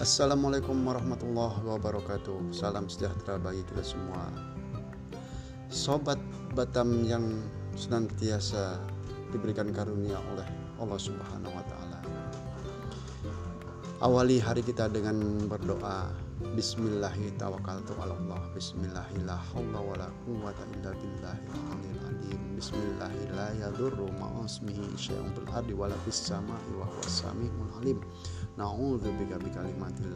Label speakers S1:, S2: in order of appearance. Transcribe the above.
S1: Assalamualaikum warahmatullahi wabarakatuh Salam sejahtera bagi kita semua Sobat Batam yang senantiasa diberikan karunia oleh Allah Subhanahu wa taala. Awali hari kita dengan berdoa Bismillahi tawakkaltu ala Allah Bismillahi Bismillahi la yadurru ma'asmihi syai'un fil ardi wa la fis sama'i wa huwas sami'ul alim. Na'udzu bika bi kalimatillahi